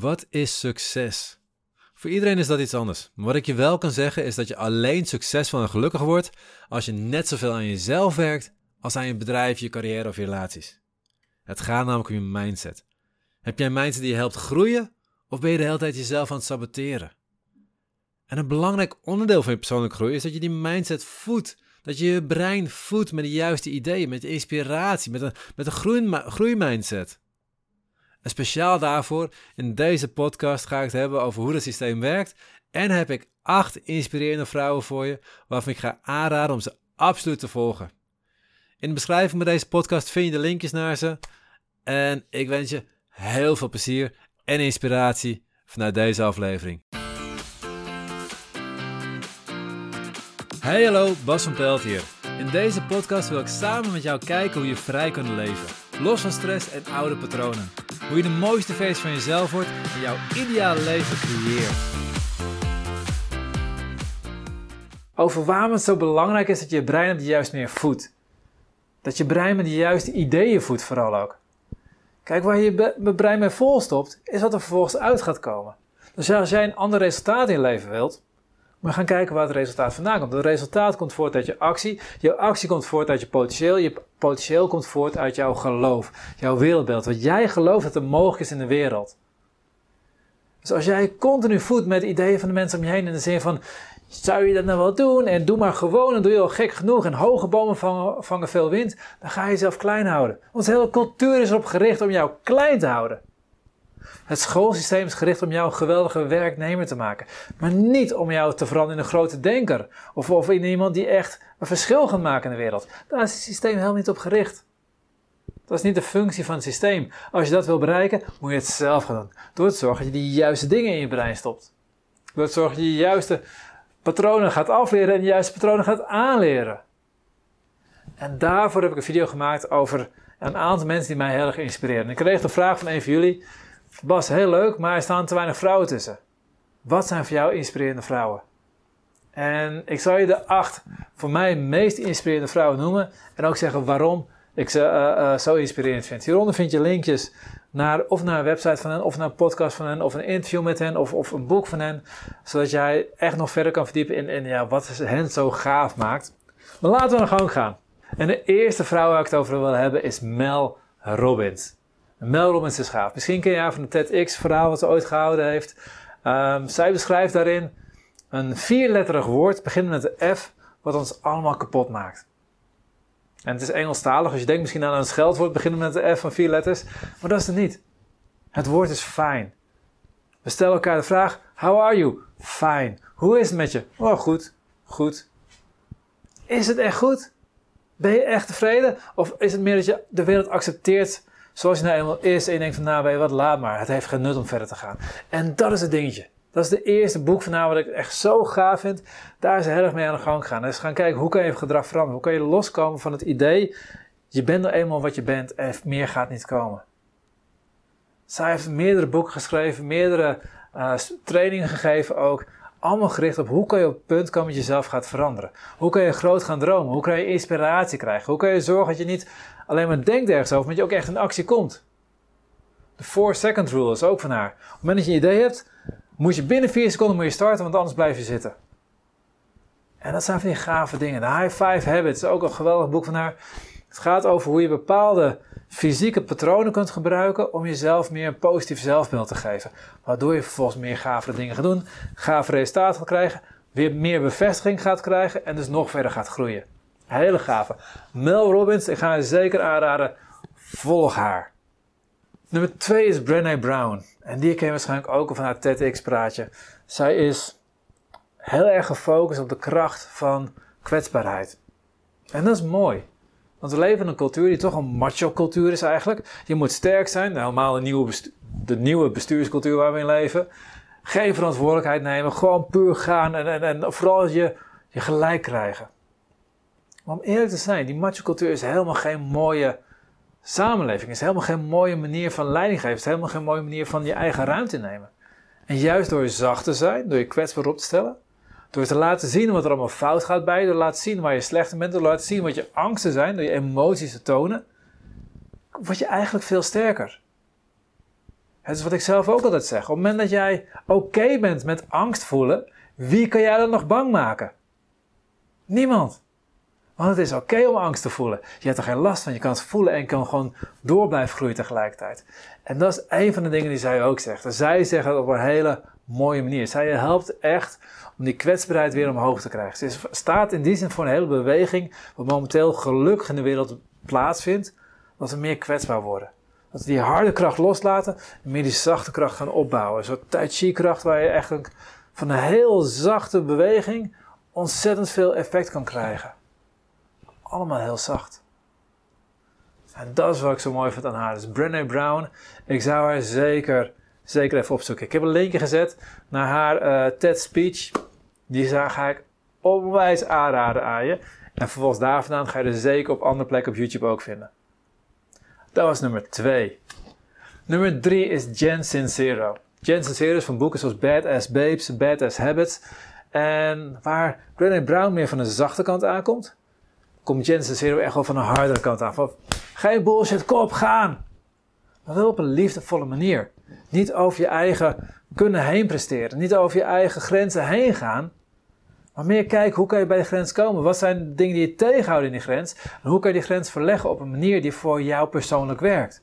Wat is succes? Voor iedereen is dat iets anders. Maar wat ik je wel kan zeggen is dat je alleen succesvol en gelukkig wordt als je net zoveel aan jezelf werkt als aan je bedrijf, je carrière of je relaties. Het gaat namelijk om je mindset. Heb jij een mindset die je helpt groeien of ben je de hele tijd jezelf aan het saboteren? En een belangrijk onderdeel van je persoonlijke groei is dat je die mindset voedt. Dat je je brein voedt met de juiste ideeën, met inspiratie, met een, met een groei, groeimindset. En speciaal daarvoor, in deze podcast ga ik het hebben over hoe het systeem werkt. En heb ik acht inspirerende vrouwen voor je, waarvan ik ga aanraden om ze absoluut te volgen. In de beschrijving van deze podcast vind je de linkjes naar ze. En ik wens je heel veel plezier en inspiratie vanuit deze aflevering. Hey hallo, Bas van Pelt hier. In deze podcast wil ik samen met jou kijken hoe je vrij kunt leven. Los van stress en oude patronen. Hoe je de mooiste versie van jezelf wordt en jouw ideale leven creëert. Over waarom het zo belangrijk is dat je brein op de juiste meer voedt. Dat je brein met de juiste ideeën voedt vooral ook. Kijk, waar je je brein mee volstopt, is wat er vervolgens uit gaat komen. Dus als jij een ander resultaat in je leven wilt, we gaan kijken waar het resultaat vandaan komt. Het resultaat komt voort uit je actie. Jouw actie komt voort uit je potentieel. Je potentieel komt voort uit jouw geloof. Jouw wereldbeeld. Wat jij gelooft dat er mogelijk is in de wereld. Dus als jij continu voedt met ideeën van de mensen om je heen in de zin van zou je dat nou wel doen? En doe maar gewoon, en doe je al gek genoeg. En hoge bomen vangen, vangen veel wind. Dan ga je jezelf klein houden. Onze hele cultuur is erop gericht om jou klein te houden. Het schoolsysteem is gericht om jou een geweldige werknemer te maken. Maar niet om jou te veranderen in een grote denker. Of, of in iemand die echt een verschil gaat maken in de wereld. Daar is het systeem helemaal niet op gericht. Dat is niet de functie van het systeem. Als je dat wil bereiken, moet je het zelf gaan doen. Door te zorgen dat je de juiste dingen in je brein stopt. Door te zorgen dat je de juiste patronen gaat afleren en de juiste patronen gaat aanleren. En daarvoor heb ik een video gemaakt over een aantal mensen die mij heel erg inspireren. Ik kreeg de vraag van een van jullie. Bas, heel leuk, maar er staan te weinig vrouwen tussen. Wat zijn voor jou inspirerende vrouwen? En ik zal je de acht voor mij meest inspirerende vrouwen noemen. En ook zeggen waarom ik ze uh, zo inspirerend vind. Hieronder vind je linkjes naar, of naar een website van hen, of naar een podcast van hen, of een interview met hen, of, of een boek van hen. Zodat jij echt nog verder kan verdiepen in, in ja, wat hen zo gaaf maakt. Maar laten we naar gang gaan. En de eerste vrouw waar ik het over wil hebben is Mel Robbins. Mel is gaaf. Misschien ken je haar van de TEDx-verhaal wat ze ooit gehouden heeft. Um, zij beschrijft daarin een vierletterig woord, beginnend met de F, wat ons allemaal kapot maakt. En het is Engelstalig, dus je denkt misschien aan een scheldwoord beginnend met de F van vier letters, maar dat is het niet. Het woord is fijn. We stellen elkaar de vraag: How are you? Fine. Hoe is het met je? Oh, goed. Goed. Is het echt goed? Ben je echt tevreden? Of is het meer dat je de wereld accepteert zoals je nou eenmaal is en je denkt van nou weet je wat, laat maar. Het heeft geen nut om verder te gaan. En dat is het dingetje. Dat is de eerste boek van haar wat ik echt zo gaaf vind. Daar is ze heel erg mee aan de gang gegaan. Dus gaan kijken hoe kan je gedrag veranderen. Hoe kan je loskomen van het idee, je bent nou eenmaal wat je bent en meer gaat niet komen. Zij heeft meerdere boeken geschreven, meerdere uh, trainingen gegeven ook. Allemaal gericht op hoe kan je op het punt komen dat je jezelf gaat veranderen. Hoe kan je groot gaan dromen? Hoe kan je inspiratie krijgen? Hoe kan je zorgen dat je niet alleen maar denkt ergens over, maar dat je ook echt in actie komt? De 4 second rule is ook van haar. Op het moment dat je een idee hebt, moet je binnen 4 seconden moet je starten, want anders blijf je zitten. En dat zijn van die gave dingen. De High Five Habits ook een geweldig boek van haar. Het gaat over hoe je bepaalde fysieke patronen kunt gebruiken om jezelf meer een positief zelfbeeld te geven. Waardoor je vervolgens meer gave dingen gaat doen, gave resultaten gaat krijgen, weer meer bevestiging gaat krijgen en dus nog verder gaat groeien. Hele gave. Mel Robbins, ik ga je zeker aanraden, volg haar. Nummer 2 is Brené Brown. En die ken je waarschijnlijk ook van haar TEDx-praatje. Zij is heel erg gefocust op de kracht van kwetsbaarheid. En dat is mooi. Want we leven in een cultuur die toch een macho-cultuur is eigenlijk. Je moet sterk zijn, helemaal de nieuwe, de nieuwe bestuurscultuur waar we in leven. Geen verantwoordelijkheid nemen, gewoon puur gaan en, en, en vooral je, je gelijk krijgen. Maar om eerlijk te zijn, die macho-cultuur is helemaal geen mooie samenleving. is helemaal geen mooie manier van leiding geven. Is helemaal geen mooie manier van je eigen ruimte nemen. En juist door je zacht te zijn, door je kwetsbaar op te stellen, door te laten zien wat er allemaal fout gaat bij je, door te laten zien waar je slecht in bent, door te laten zien wat je angsten zijn, door je emoties te tonen, word je eigenlijk veel sterker. Het is wat ik zelf ook altijd zeg. Op het moment dat jij oké bent met angst voelen, wie kan jij dan nog bang maken? Niemand. Want het is oké om angst te voelen. Je hebt er geen last van. Je kan het voelen en kan gewoon door blijven groeien tegelijkertijd. En dat is een van de dingen die zij ook zegt. Zij zegt het op een hele mooie manier. Zij helpt echt om die kwetsbaarheid weer omhoog te krijgen. Ze staat in die zin voor een hele beweging, wat momenteel gelukkig in de wereld plaatsvindt, dat we meer kwetsbaar worden. Dat we die harde kracht loslaten en meer die zachte kracht gaan opbouwen. Soort tai chi kracht waar je echt van een heel zachte beweging ontzettend veel effect kan krijgen. Allemaal heel zacht. En dat is wat ik zo mooi vind aan haar. Dus Brené Brown, ik zou haar zeker, zeker even opzoeken. Ik heb een linkje gezet naar haar uh, TED speech. Die ga ik onwijs aanraden aan je. En vervolgens daar vandaan ga je er zeker op andere plekken op YouTube ook vinden. Dat was nummer 2. Nummer 3 is Jen Sincero. Jen Sincero is van boeken zoals Badass Babes, Badass Habits. En waar Brené Brown meer van de zachte kant aankomt, komt Jen Sincero echt wel van de hardere kant aan. Van, geen bullshit, kop, gaan! Maar wel op een liefdevolle manier. Niet over je eigen kunnen heen presteren. Niet over je eigen grenzen heen gaan. Maar meer kijken, hoe kan je bij de grens komen? Wat zijn de dingen die je tegenhouden in die grens? En hoe kan je die grens verleggen op een manier die voor jou persoonlijk werkt?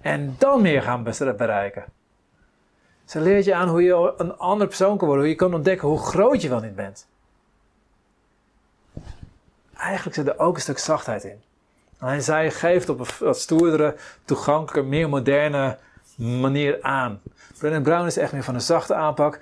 En dan meer gaan bereiken. Ze leert je aan hoe je een andere persoon kan worden. Hoe je kan ontdekken hoe groot je wel niet bent. Eigenlijk zit er ook een stuk zachtheid in. En zij geeft op een wat stoerdere, toegankelijke, meer moderne manier aan. Brennan Brown is echt meer van een zachte aanpak.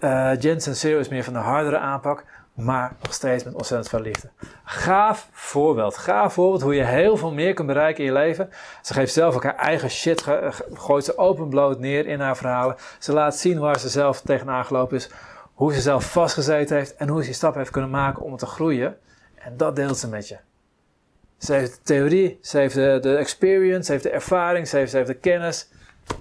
Uh, Jensen Zero is meer van de hardere aanpak, maar nog steeds met ontzettend veel liefde. Gaaf voorbeeld. Gaaf voorbeeld hoe je heel veel meer kunt bereiken in je leven. Ze geeft zelf ook haar eigen shit, gooit ze openbloot neer in haar verhalen. Ze laat zien waar ze zelf tegenaan gelopen is, hoe ze zelf vastgezeten heeft en hoe ze die stap heeft kunnen maken om te groeien. En dat deelt ze met je. Ze heeft de theorie, ze heeft de, experience, ze heeft de ervaring, ze heeft de kennis.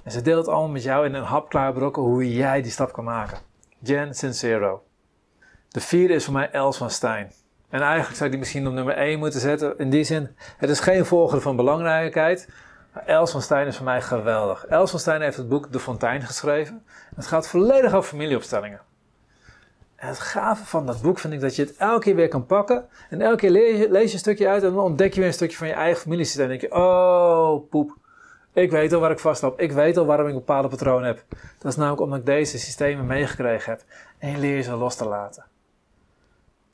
En ze deelt allemaal met jou in een hapklaar brokken hoe jij die stap kan maken. Jen Sincero. De vierde is voor mij Els van Stijn. En eigenlijk zou die misschien op nummer 1 moeten zetten. In die zin, het is geen volgende van belangrijkheid. Maar Els van Stijn is voor mij geweldig. Els van Stijn heeft het boek De Fontein geschreven. Het gaat volledig over familieopstellingen. En het gave van dat boek vind ik dat je het elke keer weer kan pakken. En elke keer lees je, lees je een stukje uit en dan ontdek je weer een stukje van je eigen familiesysteem. En dan denk je, oh poep, ik weet al waar ik vastloop. Ik weet al waarom ik bepaalde patroon heb. Dat is namelijk omdat ik deze systemen meegekregen heb. En je leert ze los te laten.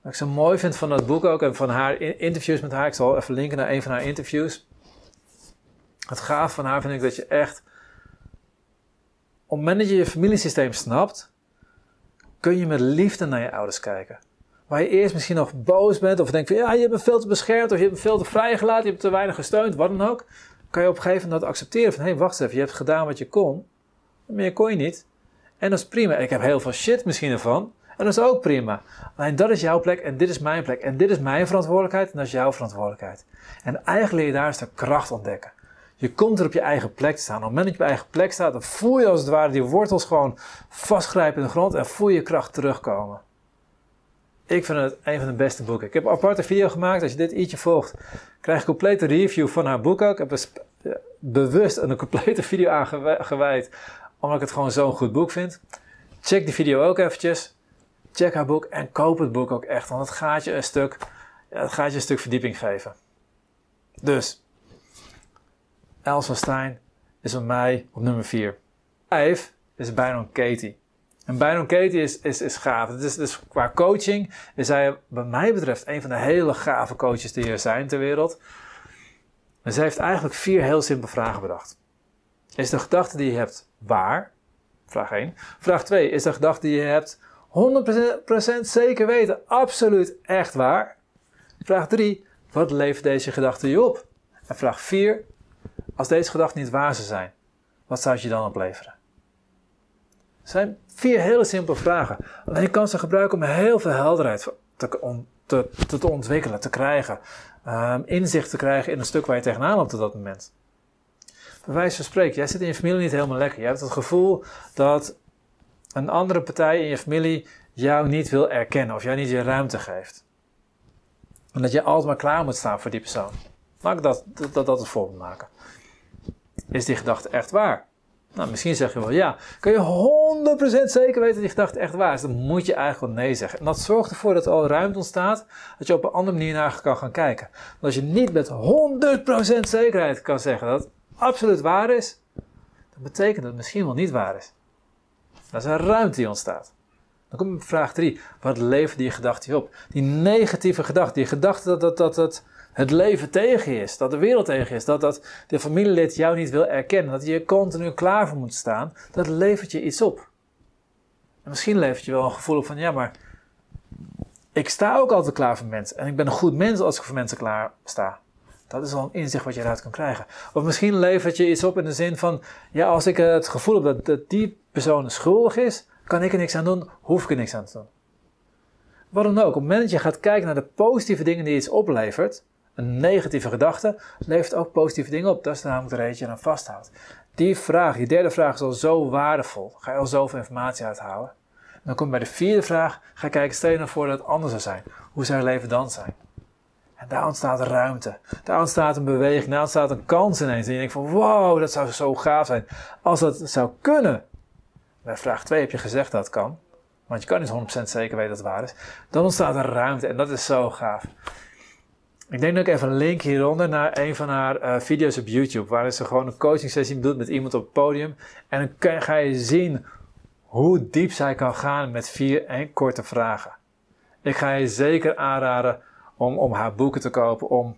Wat ik zo mooi vind van dat boek ook en van haar interviews met haar. Ik zal even linken naar een van haar interviews. Het gaaf van haar vind ik dat je echt... Op het moment dat je je familiesysteem snapt... kun je met liefde naar je ouders kijken. Waar je eerst misschien nog boos bent of denkt van... Ja, je hebt me veel te beschermd of je hebt me veel te vrijgelaten. Je hebt te weinig gesteund, wat dan ook kan je op een gegeven moment accepteren van, hé, wacht even, je hebt gedaan wat je kon, meer kon je niet. En dat is prima. Ik heb heel veel shit misschien ervan. En dat is ook prima. Alleen dat is jouw plek en dit is mijn plek. En dit is mijn verantwoordelijkheid en dat is jouw verantwoordelijkheid. En eigenlijk leer je daar eens de kracht ontdekken. Je komt er op je eigen plek te staan. Op het moment dat je op je eigen plek staat, dan voel je als het ware die wortels gewoon vastgrijpen in de grond en voel je kracht terugkomen. Ik vind het een van de beste boeken. Ik heb een aparte video gemaakt. Als je dit ietsje volgt, krijg een complete review van haar boek ook. Ik heb bewust een complete video aangewijd, omdat ik het gewoon zo'n goed boek vind. Check die video ook eventjes. Check haar boek en koop het boek ook echt, want het gaat je een stuk, het gaat je een stuk verdieping geven. Dus, Els van Stein is bij mij op nummer 4. 5 is Byron Katie. En Byron Katie is, is, is gaaf. Het is, dus qua coaching is hij, wat mij betreft, een van de hele gave coaches die er zijn ter wereld. En zij heeft eigenlijk vier heel simpele vragen bedacht. Is de gedachte die je hebt waar? Vraag 1. Vraag 2. Is de gedachte die je hebt 100% zeker weten? Absoluut echt waar? Vraag 3. Wat levert deze gedachte je op? En vraag 4. Als deze gedachten niet waar zijn, wat zou je dan opleveren? Zijn vier hele simpele vragen. Alleen je kan ze gebruiken om heel veel helderheid te, te, te, ontwikkelen, te krijgen. Um, inzicht te krijgen in een stuk waar je tegenaan loopt op dat moment. Bij van spreken, jij zit in je familie niet helemaal lekker. Je hebt het gevoel dat een andere partij in je familie jou niet wil erkennen of jou niet je ruimte geeft. En dat je altijd maar klaar moet staan voor die persoon. Laat ik dat, dat, dat, dat voorbeeld maken. Is die gedachte echt waar? Nou, misschien zeg je wel ja. Kun je 100% zeker weten dat die gedachte echt waar is? Dan moet je eigenlijk wel nee zeggen. En dat zorgt ervoor dat er al ruimte ontstaat dat je op een andere manier naar kan gaan kijken. Want als je niet met 100% zekerheid kan zeggen dat het absoluut waar is, dan betekent dat het misschien wel niet waar is. Dat is een ruimte die ontstaat. Dan kom je op vraag 3. Wat levert die gedachte op? Die negatieve gedachte, die gedachte dat, dat, dat, dat het leven tegen je is, dat de wereld tegen je is, dat, dat de familielid jou niet wil erkennen, dat je er continu klaar voor moet staan, dat levert je iets op. En misschien levert je wel een gevoel op van, ja, maar ik sta ook altijd klaar voor mensen. En ik ben een goed mens als ik voor mensen klaar sta. Dat is al een inzicht wat je eruit kan krijgen. Of misschien levert je iets op in de zin van, ja, als ik het gevoel heb dat, dat die persoon schuldig is, kan ik er niks aan doen, hoef ik er niks aan te doen. Wat dan ook, op het moment dat je gaat kijken naar de positieve dingen die iets oplevert, een negatieve gedachte levert ook positieve dingen op. Dat is namelijk de reden dat je aan vasthoudt. Die vraag, die derde vraag is al zo waardevol. Ga je al zoveel informatie uithalen. dan kom je bij de vierde vraag. Ga kijken, stel je nou voor dat het anders zou zijn. Hoe zou je leven dan zijn? En daar ontstaat ruimte. Daar ontstaat een beweging. Daar ontstaat een kans ineens. En je denkt van, wow, dat zou zo gaaf zijn. Als dat zou kunnen. Bij vraag 2 heb je gezegd dat het kan. Want je kan niet 100% zeker weten dat het waar is. Dan ontstaat er ruimte. En dat is zo gaaf. Ik denk dat ik even een link hieronder naar een van haar uh, video's op YouTube. Waarin ze gewoon een coaching sessie doet met iemand op het podium. En dan ga je zien hoe diep zij kan gaan met vier en korte vragen. Ik ga je zeker aanraden om, om haar boeken te kopen, om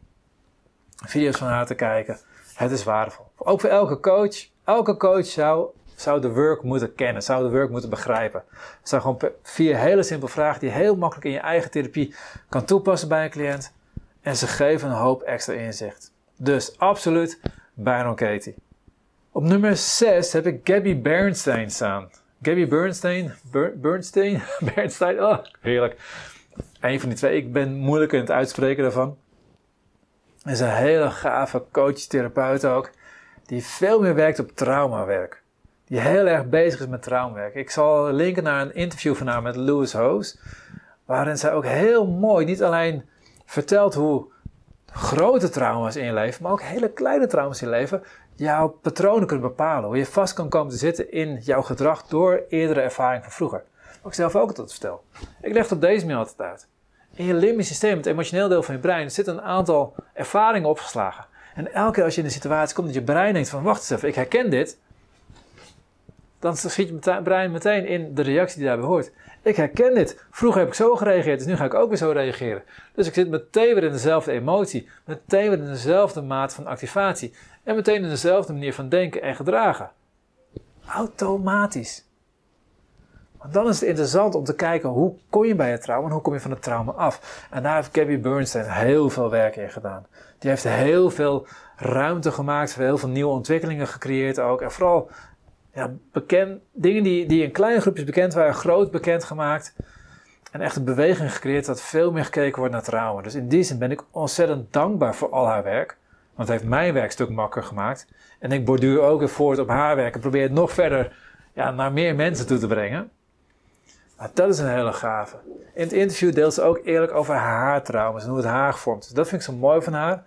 video's van haar te kijken. Het is waardevol. Ook voor elke coach. Elke coach zou, zou de work moeten kennen, zou de work moeten begrijpen. Het zijn gewoon vier hele simpele vragen die je heel makkelijk in je eigen therapie kan toepassen bij een cliënt. En ze geven een hoop extra inzicht. Dus absoluut Byron Katie. Op nummer 6 heb ik Gabby Bernstein staan. Gabby Bernstein, Bernstein, Bernstein, oh heerlijk. Een van die twee, ik ben moeilijk in het uitspreken daarvan. Is een hele gave coach-therapeut ook, die veel meer werkt op traumawerk. Die heel erg bezig is met traumawerk. Ik zal linken naar een interview van haar met Louis Hoos, waarin zij ook heel mooi, niet alleen vertelt hoe grote trauma's in je leven, maar ook hele kleine trauma's in je leven, jouw patronen kunnen bepalen. Hoe je vast kan komen te zitten in jouw gedrag door eerdere ervaring van vroeger. Wat ik zelf ook altijd vertel. Ik leg het op deze manier altijd uit. In je limbisch systeem, het emotioneel deel van je brein, zitten een aantal ervaringen opgeslagen. En elke keer als je in een situatie komt dat je brein denkt van wacht eens even, ik herken dit. Dan schiet je brein meteen in de reactie die daarbij hoort. Ik herken dit. Vroeger heb ik zo gereageerd, dus nu ga ik ook weer zo reageren. Dus ik zit meteen weer in dezelfde emotie, meteen weer in dezelfde maat van activatie en meteen in dezelfde manier van denken en gedragen. Automatisch. Want dan is het interessant om te kijken hoe kom je bij het trauma en hoe kom je van het trauma af. En daar heeft Gabby Bernstein heel veel werk in gedaan. Die heeft heel veel ruimte gemaakt, heel veel nieuwe ontwikkelingen gecreëerd ook. En vooral ja, bekend, dingen die, die in kleine groepjes bekend waren, groot bekend gemaakt. En echt een beweging gecreëerd dat veel meer gekeken wordt naar trauma. Dus in die zin ben ik ontzettend dankbaar voor al haar werk. Want het heeft mijn werk stuk makkelijker gemaakt. En ik borduur ook weer voort op haar werk en probeer het nog verder ja, naar meer mensen toe te brengen. Dat is een hele gave. In het interview deelt ze ook eerlijk over haar trauma's en hoe het haar gevormd is. Dat vind ik zo mooi van haar.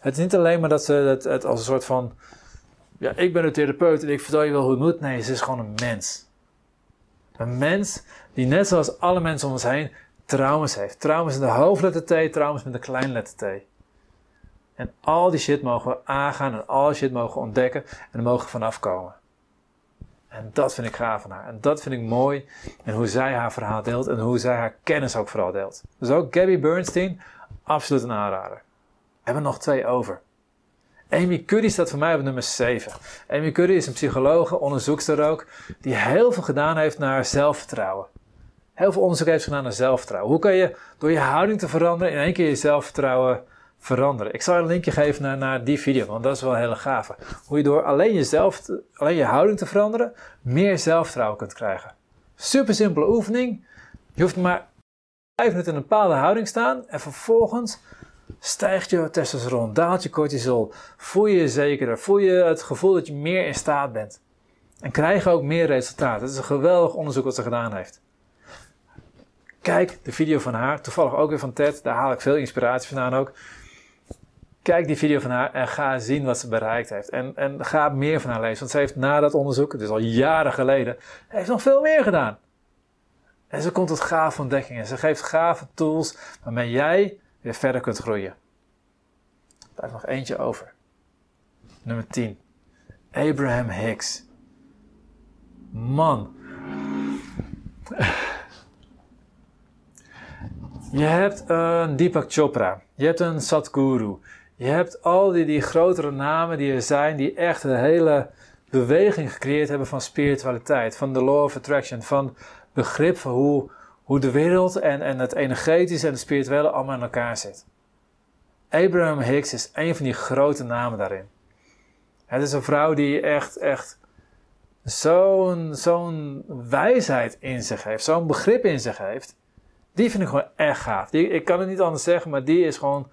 Het is niet alleen maar dat ze het, het als een soort van ja, ik ben een therapeut en ik vertel je wel hoe het moet. Nee, ze is gewoon een mens. Een mens die net zoals alle mensen om ons heen trauma's heeft. Trauma's met de hoofdletter T, trauma's met de kleinletter T. En al die shit mogen we aangaan en al die shit mogen we ontdekken en er mogen vanaf komen. En dat vind ik gaaf van haar. En dat vind ik mooi. En hoe zij haar verhaal deelt en hoe zij haar kennis ook vooral deelt. Dus ook Gabby Bernstein, absoluut een aanrader. We hebben nog twee over. Amy Cuddy staat voor mij op nummer 7. Amy Cuddy is een psycholoog, onderzoekster ook, die heel veel gedaan heeft naar zelfvertrouwen. Heel veel onderzoek heeft gedaan naar zelfvertrouwen. Hoe kan je door je houding te veranderen in één keer je zelfvertrouwen veranderen? Ik zal een linkje geven naar, die video, want dat is wel een hele gave. Hoe je door alleen, jezelf, alleen je houding te veranderen, meer zelfvertrouwen kunt krijgen. Super simpele oefening. Je hoeft maar 5 minuten in een bepaalde houding staan en vervolgens stijgt je testosteron, daalt je cortisol, voel je je zekerder, voel je het gevoel dat je meer in staat bent. En krijg ook meer resultaat. Het is een geweldig onderzoek wat ze gedaan heeft. Kijk de video van haar, toevallig ook weer van Ted, daar haal ik veel inspiratie vandaan ook. Kijk die video van haar en ga zien wat ze bereikt heeft. En, en ga meer van haar lezen. Want ze heeft na dat onderzoek, dus al jaren geleden, heeft nog veel meer gedaan. En ze komt tot gave ontdekkingen. Ze geeft gave tools waarmee jij weer verder kunt groeien. Er blijft nog eentje over. Nummer 10. Abraham Hicks. Man. Je hebt een Deepak Chopra. Je hebt een Sadhguru. Je hebt al die, die grotere namen die er zijn, die echt een hele beweging gecreëerd hebben van spiritualiteit, van de law of attraction, van begrip van hoe, hoe de wereld en, en het energetische en het spirituele allemaal in elkaar zit. Abraham Hicks is een van die grote namen daarin. Het is een vrouw die echt, echt zo'n zo'n wijsheid in zich heeft, zo'n begrip in zich heeft. Die vind ik gewoon echt gaaf. Die, ik kan het niet anders zeggen, maar die is gewoon.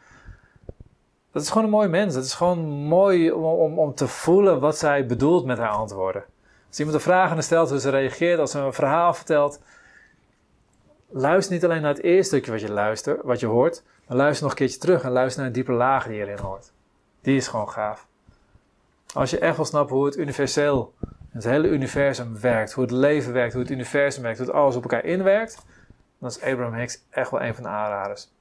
Dat is gewoon een mooi mens. Het is gewoon mooi om, om, om te voelen wat zij bedoelt met haar antwoorden. Als iemand een vraag stelt, hoe ze reageert, als ze een verhaal vertelt. Luister niet alleen naar het eerste stukje wat je luistert, wat je hoort, maar luister nog een keertje terug en luister naar een diepe laag die erin hoort. Die is gewoon gaaf. Als je echt wil snappen hoe het universeel, het hele universum werkt, hoe het leven werkt, hoe het universum werkt, hoe het alles op elkaar inwerkt, dan is Abraham Hicks echt wel een van de aanraders.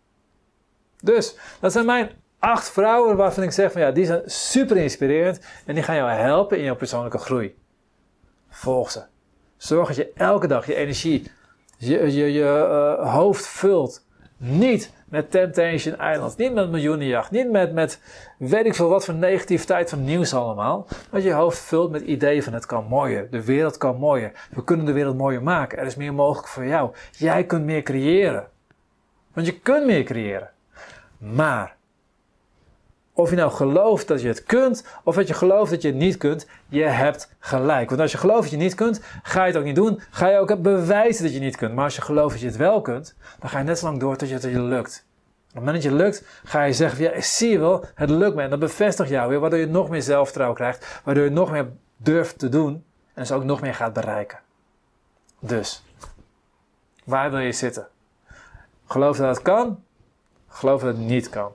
Dus, dat zijn mijn acht vrouwen waarvan ik zeg van ja, die zijn super inspirerend en die gaan jou helpen in jouw persoonlijke groei. Volg ze. Zorg dat je elke dag je energie, je, je, je uh, hoofd vult. Niet met Temptation Island, niet met miljoenenjacht, niet met, met weet ik veel wat voor negativiteit van nieuws allemaal. Maar je hoofd vult met ideeën van het kan mooier, de wereld kan mooier, we kunnen de wereld mooier maken, er is meer mogelijk voor jou. Jij kunt meer creëren. Want je kunt meer creëren. Maar of je nou gelooft dat je het kunt, of dat je gelooft dat je het niet kunt, je hebt gelijk. Want als je gelooft dat je het niet kunt, ga je het ook niet doen. Ga je ook bewijzen dat je het niet kunt. Maar als je gelooft dat je het wel kunt, dan ga je net zo lang door tot je het je lukt. Op het moment dat je lukt, ga je zeggen: Ja, zie je wel, het lukt me. En dat bevestigt jou weer, waardoor je nog meer zelfvertrouwen krijgt, waardoor je nog meer durft te doen en dus ook nog meer gaat bereiken. Dus, waar wil je zitten? Geloof dat het kan, geloof dat het niet kan.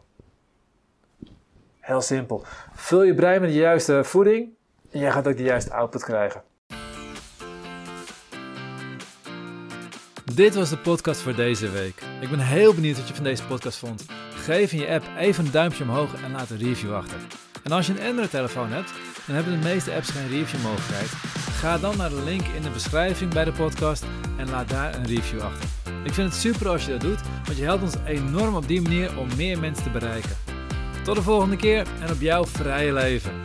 Heel simpel. Vul je brein met de juiste voeding en jij gaat ook de juiste output krijgen. Dit was de podcast voor deze week. Ik ben heel benieuwd wat je van deze podcast vond. Geef in je app even een duimpje omhoog en laat een review achter. En als je een Android-telefoon hebt, dan hebben de meeste apps geen review-mogelijkheid. Ga dan naar de link in de beschrijving bij de podcast en laat daar een review achter. Ik vind het super als je dat doet, want je helpt ons enorm op die manier om meer mensen te bereiken. Tot de volgende keer en op jouw vrije leven.